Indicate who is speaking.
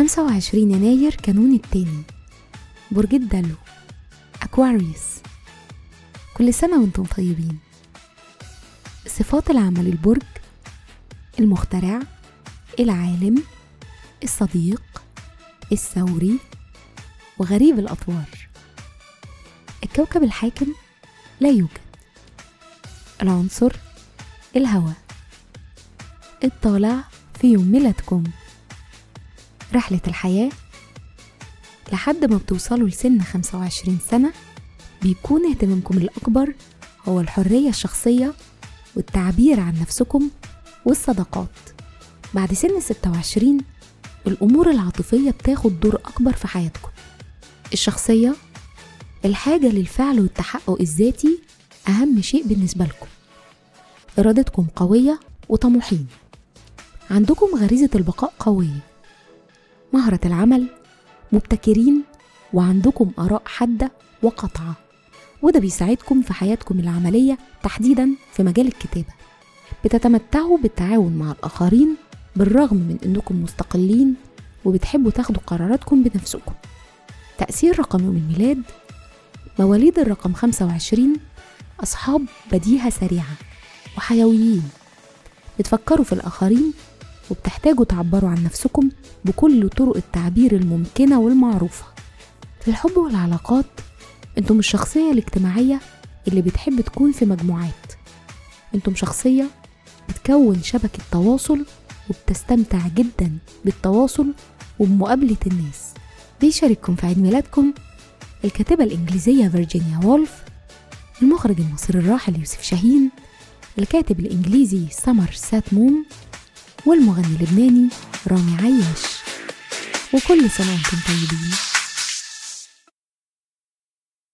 Speaker 1: خمسة وعشرين يناير كانون التاني. برج الدلو. أكواريوس كل سنة وأنتم طيبين. صفات العمل البرج. المخترع. العالم. الصديق. الثوري. وغريب الأطوار. الكوكب الحاكم. لا يوجد. العنصر الهواء. الطالع في يوم ميلادكم. رحلة الحياة لحد ما بتوصلوا لسن 25 سنة بيكون اهتمامكم الأكبر هو الحرية الشخصية والتعبير عن نفسكم والصداقات. بعد سن 26 الأمور العاطفية بتاخد دور أكبر في حياتكم. الشخصية الحاجة للفعل والتحقق الذاتي أهم شيء بالنسبة لكم. إرادتكم قوية وطموحين. عندكم غريزة البقاء قوية. مهرة العمل مبتكرين وعندكم آراء حادة وقطعة وده بيساعدكم في حياتكم العملية تحديدا في مجال الكتابة. بتتمتعوا بالتعاون مع الآخرين بالرغم من أنكم مستقلين وبتحبوا تاخدوا قراراتكم بنفسكم. تأثير رقم يوم الميلاد مواليد الرقم 25 أصحاب بديهة سريعة وحيويين. بتفكروا في الآخرين وبتحتاجوا تعبروا عن نفسكم بكل طرق التعبير الممكنة والمعروفة. في الحب والعلاقات أنتم الشخصية الاجتماعية اللي بتحب تكون في مجموعات. أنتم شخصية بتكون شبكة تواصل وبتستمتع جدا بالتواصل وبمقابلة الناس. بيشارككم في عيد ميلادكم؟ الكاتبة الإنجليزية فيرجينيا وولف المخرج المصري الراحل يوسف شاهين الكاتب الإنجليزي سمر سات موم والمغني اللبناني رامي عياش. وكل سنة وأنتم طيبين.